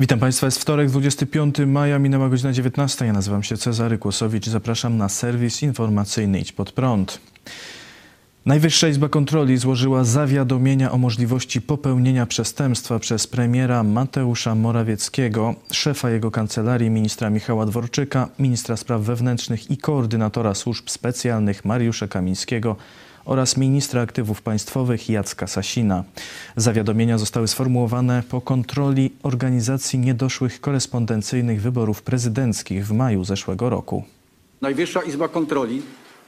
Witam Państwa, jest wtorek, 25 maja, minęła godzina 19. Ja nazywam się Cezary Kłosowicz zapraszam na serwis informacyjny Idź Pod Prąd. Najwyższa Izba Kontroli złożyła zawiadomienia o możliwości popełnienia przestępstwa przez premiera Mateusza Morawieckiego, szefa jego kancelarii ministra Michała Dworczyka, ministra spraw wewnętrznych i koordynatora służb specjalnych Mariusza Kamińskiego oraz ministra aktywów państwowych Jacka Sasina. Zawiadomienia zostały sformułowane po kontroli organizacji niedoszłych korespondencyjnych wyborów prezydenckich w maju zeszłego roku. Najwyższa Izba Kontroli,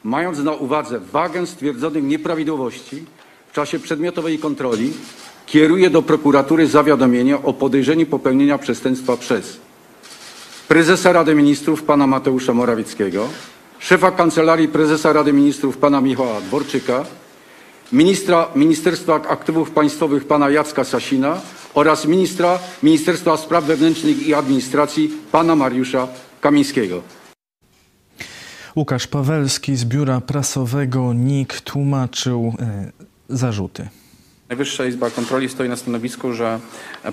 mając na uwadze wagę stwierdzonych nieprawidłowości w czasie przedmiotowej kontroli, kieruje do prokuratury zawiadomienie o podejrzeniu popełnienia przestępstwa przez prezesa Rady Ministrów pana Mateusza Morawieckiego, szefa Kancelarii Prezesa Rady Ministrów pana Michała Dworczyka, ministra Ministerstwa Aktywów Państwowych pana Jacka Sasina oraz ministra Ministerstwa Spraw Wewnętrznych i Administracji pana Mariusza Kamińskiego. Łukasz Pawelski z biura prasowego NIK tłumaczył e, zarzuty. Najwyższa Izba Kontroli stoi na stanowisku, że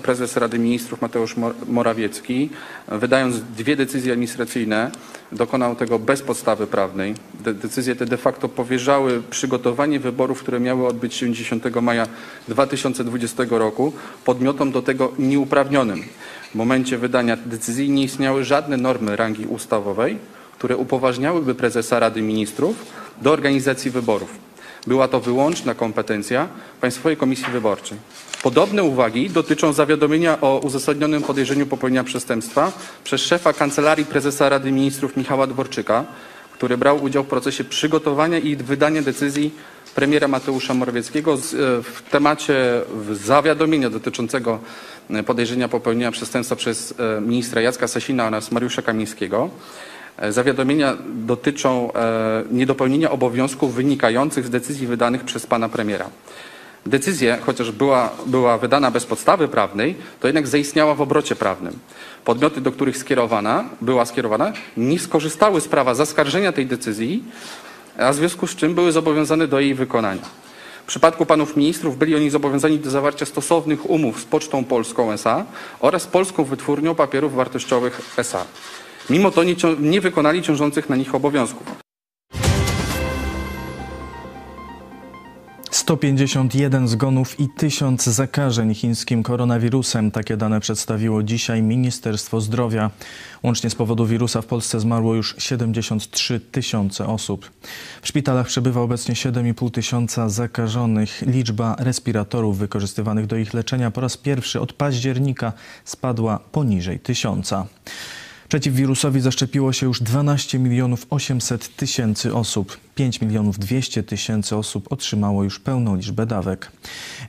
prezes Rady Ministrów Mateusz Morawiecki, wydając dwie decyzje administracyjne, dokonał tego bez podstawy prawnej. De decyzje te de facto powierzały przygotowanie wyborów, które miały odbyć się 10 maja 2020 roku podmiotom do tego nieuprawnionym. W momencie wydania decyzji nie istniały żadne normy rangi ustawowej, które upoważniałyby prezesa Rady Ministrów do organizacji wyborów. Była to wyłączna kompetencja Państwowej Komisji Wyborczej. Podobne uwagi dotyczą zawiadomienia o uzasadnionym podejrzeniu popełnienia przestępstwa przez szefa Kancelarii Prezesa Rady Ministrów Michała Dworczyka, który brał udział w procesie przygotowania i wydania decyzji premiera Mateusza Morawieckiego e, w temacie zawiadomienia dotyczącego e, podejrzenia popełnienia przestępstwa przez e, ministra Jacka Sasina oraz Mariusza Kamińskiego. E, zawiadomienia dotyczą e, niedopełnienia obowiązków wynikających z decyzji wydanych przez pana premiera. Decyzja, chociaż była, była wydana bez podstawy prawnej, to jednak zaistniała w obrocie prawnym. Podmioty, do których skierowana, była skierowana, nie skorzystały z prawa zaskarżenia tej decyzji, a w związku z czym były zobowiązane do jej wykonania. W przypadku panów ministrów byli oni zobowiązani do zawarcia stosownych umów z Pocztą Polską SA oraz Polską Wytwórnią Papierów Wartościowych SA. Mimo to nie, nie wykonali ciążących na nich obowiązków. 151 zgonów i 1000 zakażeń chińskim koronawirusem. Takie dane przedstawiło dzisiaj Ministerstwo Zdrowia. Łącznie z powodu wirusa w Polsce zmarło już 73 tysiące osób. W szpitalach przebywa obecnie 7,5 tysiąca zakażonych. Liczba respiratorów wykorzystywanych do ich leczenia po raz pierwszy od października spadła poniżej tysiąca. Przeciw wirusowi zaszczepiło się już 12 milionów 800 tysięcy osób. 5 milionów 200 tysięcy osób otrzymało już pełną liczbę dawek.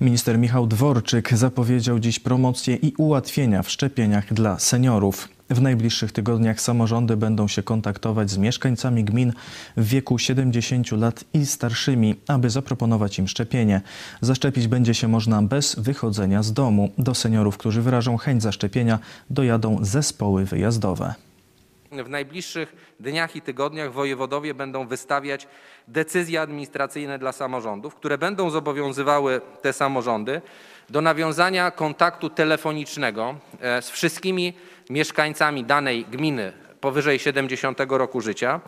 Minister Michał Dworczyk zapowiedział dziś promocję i ułatwienia w szczepieniach dla seniorów. W najbliższych tygodniach samorządy będą się kontaktować z mieszkańcami gmin w wieku 70 lat i starszymi, aby zaproponować im szczepienie. Zaszczepić będzie się można bez wychodzenia z domu. Do seniorów, którzy wyrażą chęć zaszczepienia, dojadą zespoły wyjazdowe. W najbliższych dniach i tygodniach wojewodowie będą wystawiać decyzje administracyjne dla samorządów, które będą zobowiązywały te samorządy do nawiązania kontaktu telefonicznego e, z wszystkimi mieszkańcami danej gminy powyżej 70 roku życia.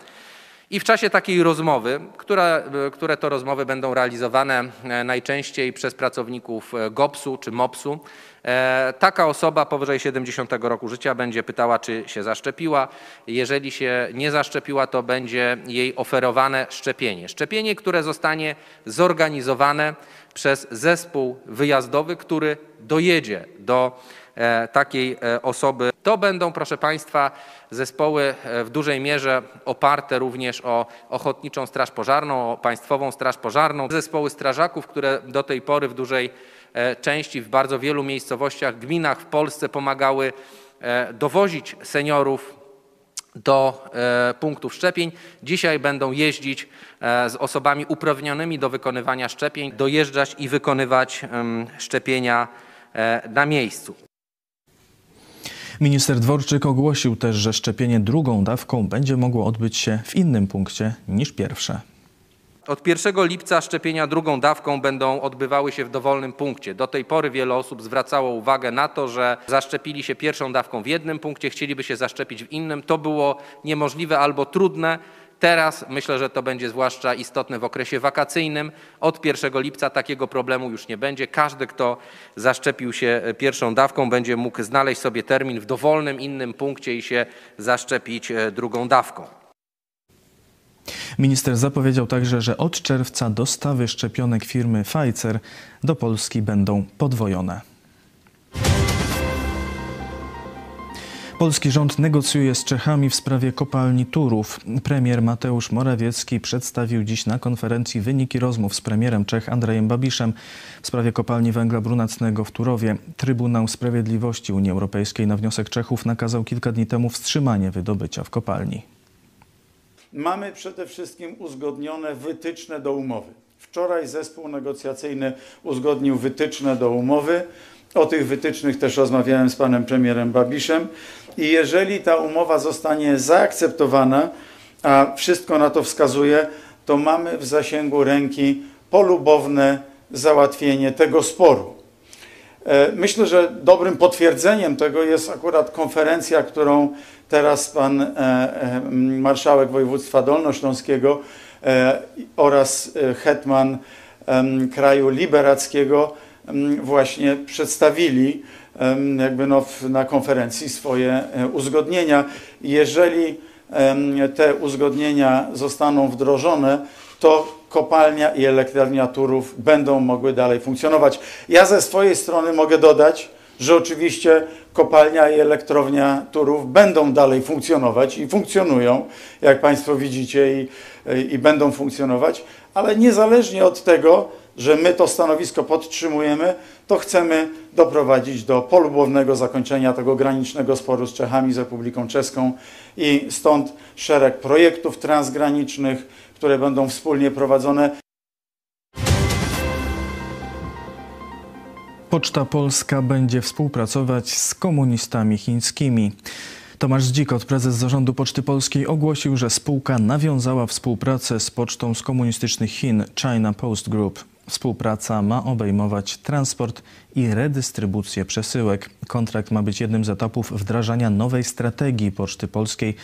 I w czasie takiej rozmowy, które, które to rozmowy będą realizowane e, najczęściej przez pracowników e, GOPS-u czy MOPS-u, e, taka osoba powyżej 70 roku życia będzie pytała, czy się zaszczepiła. Jeżeli się nie zaszczepiła, to będzie jej oferowane szczepienie. Szczepienie, które zostanie zorganizowane przez zespół wyjazdowy, który dojedzie do takiej osoby. To będą, proszę Państwa, zespoły e, w dużej mierze oparte również o Ochotniczą Straż Pożarną, o Państwową Straż Pożarną, zespoły strażaków, które do tej pory w dużej części w bardzo wielu miejscowościach, gminach w Polsce pomagały dowozić seniorów do punktów szczepień. Dzisiaj będą jeździć z osobami uprawnionymi do wykonywania szczepień, dojeżdżać i wykonywać szczepienia na miejscu. Minister Dworczyk ogłosił też, że szczepienie drugą dawką będzie mogło odbyć się w innym punkcie niż pierwsze. Od 1 lipca szczepienia drugą dawką będą odbywały się w dowolnym punkcie. Do tej pory wiele osób zwracało uwagę na to, że zaszczepili się pierwszą dawką w jednym punkcie, chcieliby się zaszczepić w innym. To było niemożliwe albo trudne. Teraz myślę, że to będzie zwłaszcza istotne w okresie wakacyjnym. Od 1 lipca takiego problemu już nie będzie. Każdy, kto zaszczepił się pierwszą dawką, będzie mógł znaleźć sobie termin w dowolnym innym punkcie i się zaszczepić e, drugą dawką. Minister zapowiedział także, że od czerwca dostawy szczepionek firmy Pfizer do Polski będą podwojone. Polski rząd negocjuje z Czechami w sprawie kopalni Turów. Premier Mateusz Morawiecki przedstawił dziś na konferencji wyniki rozmów z premierem Czech Andrejem Babiszem w sprawie kopalni węgla brunatnego w Turowie. Trybunał Sprawiedliwości Unii Europejskiej na wniosek Czechów nakazał kilka dni temu wstrzymanie wydobycia w kopalni. Mamy przede wszystkim uzgodnione wytyczne do umowy. Wczoraj zespół negocjacyjny uzgodnił wytyczne do umowy. O tych wytycznych też rozmawiałem z panem premierem Babiszem. I jeżeli ta umowa zostanie zaakceptowana, a wszystko na to wskazuje, to mamy w zasięgu ręki polubowne załatwienie tego sporu. E, myślę, że dobrym potwierdzeniem tego jest akurat konferencja, którą teraz pan e, e, marszałek województwa dolnośląskiego oraz hetman kraju liberackiego właśnie przedstawili jakby no na konferencji swoje uzgodnienia. Jeżeli te uzgodnienia zostaną wdrożone, to kopalnia i elektrownia Turów będą mogły dalej funkcjonować. Ja ze swojej strony mogę dodać, że oczywiście kopalnia i elektrownia Turów będą dalej funkcjonować i funkcjonują, jak Państwo widzicie, i, i będą funkcjonować, ale niezależnie od tego, że my to stanowisko podtrzymujemy, to chcemy doprowadzić do polubownego zakończenia tego granicznego sporu z Czechami, z Republiką Czeską i stąd szereg projektów transgranicznych, które będą wspólnie prowadzone. Poczta Polska będzie współpracować z komunistami chińskimi. Tomasz Dzikot, prezes zarządu Poczty Polskiej, ogłosił, że spółka nawiązała współpracę z pocztą z komunistycznych Chin China Post Group. Współpraca ma obejmować transport i redystrybucję przesyłek. Kontrakt ma być jednym z etapów wdrażania nowej strategii Poczty Polskiej,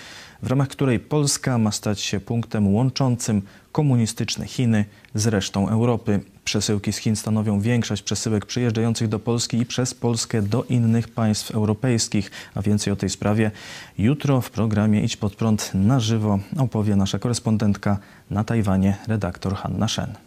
w ramach której Polska ma stać się punktem łączącym komunistyczne Chiny z resztą Europy. Przesyłki z Chin stanowią większość przesyłek przyjeżdżających do Polski i przez Polskę do innych państw europejskich. A więcej o tej sprawie jutro w programie Idź pod prąd na żywo opowie nasza korespondentka na Tajwanie, redaktor Hanna Shen.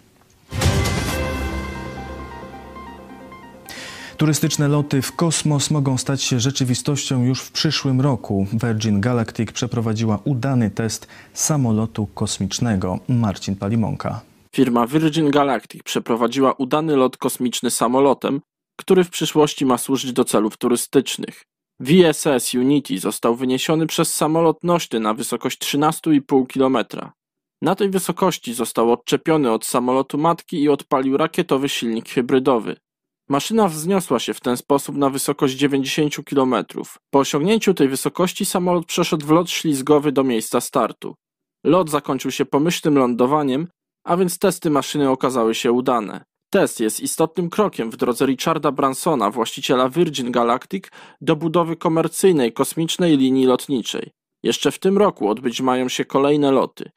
Turystyczne loty w kosmos mogą stać się rzeczywistością już w przyszłym roku. Virgin Galactic przeprowadziła udany test samolotu kosmicznego. Marcin Palimonka. Firma Virgin Galactic przeprowadziła udany lot kosmiczny samolotem, który w przyszłości ma służyć do celów turystycznych. VSS Unity został wyniesiony przez samolot nośny na wysokość 13,5 km. Na tej wysokości został odczepiony od samolotu matki i odpalił rakietowy silnik hybrydowy. Maszyna wzniosła się w ten sposób na wysokość 90 km. Po osiągnięciu tej wysokości samolot przeszedł w lot ślizgowy do miejsca startu. Lot zakończył się pomyślnym lądowaniem, a więc testy maszyny okazały się udane. Test jest istotnym krokiem w drodze Richarda Bransona, właściciela Virgin Galactic, do budowy komercyjnej kosmicznej linii lotniczej. Jeszcze w tym roku odbyć mają się kolejne loty.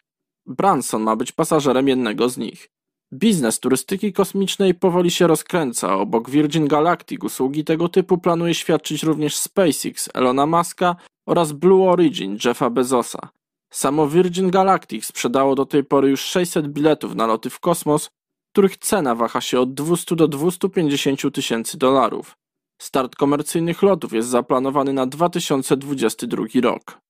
Branson ma być pasażerem jednego z nich. Biznes turystyki kosmicznej powoli się rozkręca. Obok Virgin Galactic usługi tego typu planuje świadczyć również SpaceX Elona Muska oraz Blue Origin Jeffa Bezosa. Samo Virgin Galactic sprzedało do tej pory już 600 biletów na loty w kosmos, których cena waha się od 200 do 250 tysięcy dolarów. Start komercyjnych lotów jest zaplanowany na 2022 rok.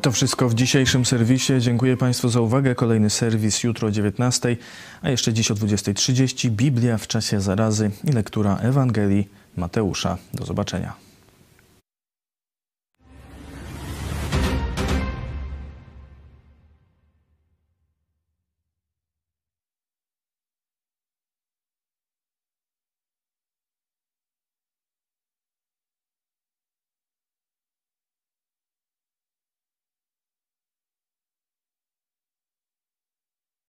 To wszystko w dzisiejszym serwisie. Dziękuję Państwu za uwagę. Kolejny serwis jutro o 19, a jeszcze dziś o 20.30 Biblia w czasie zarazy i lektura Ewangelii Mateusza. Do zobaczenia.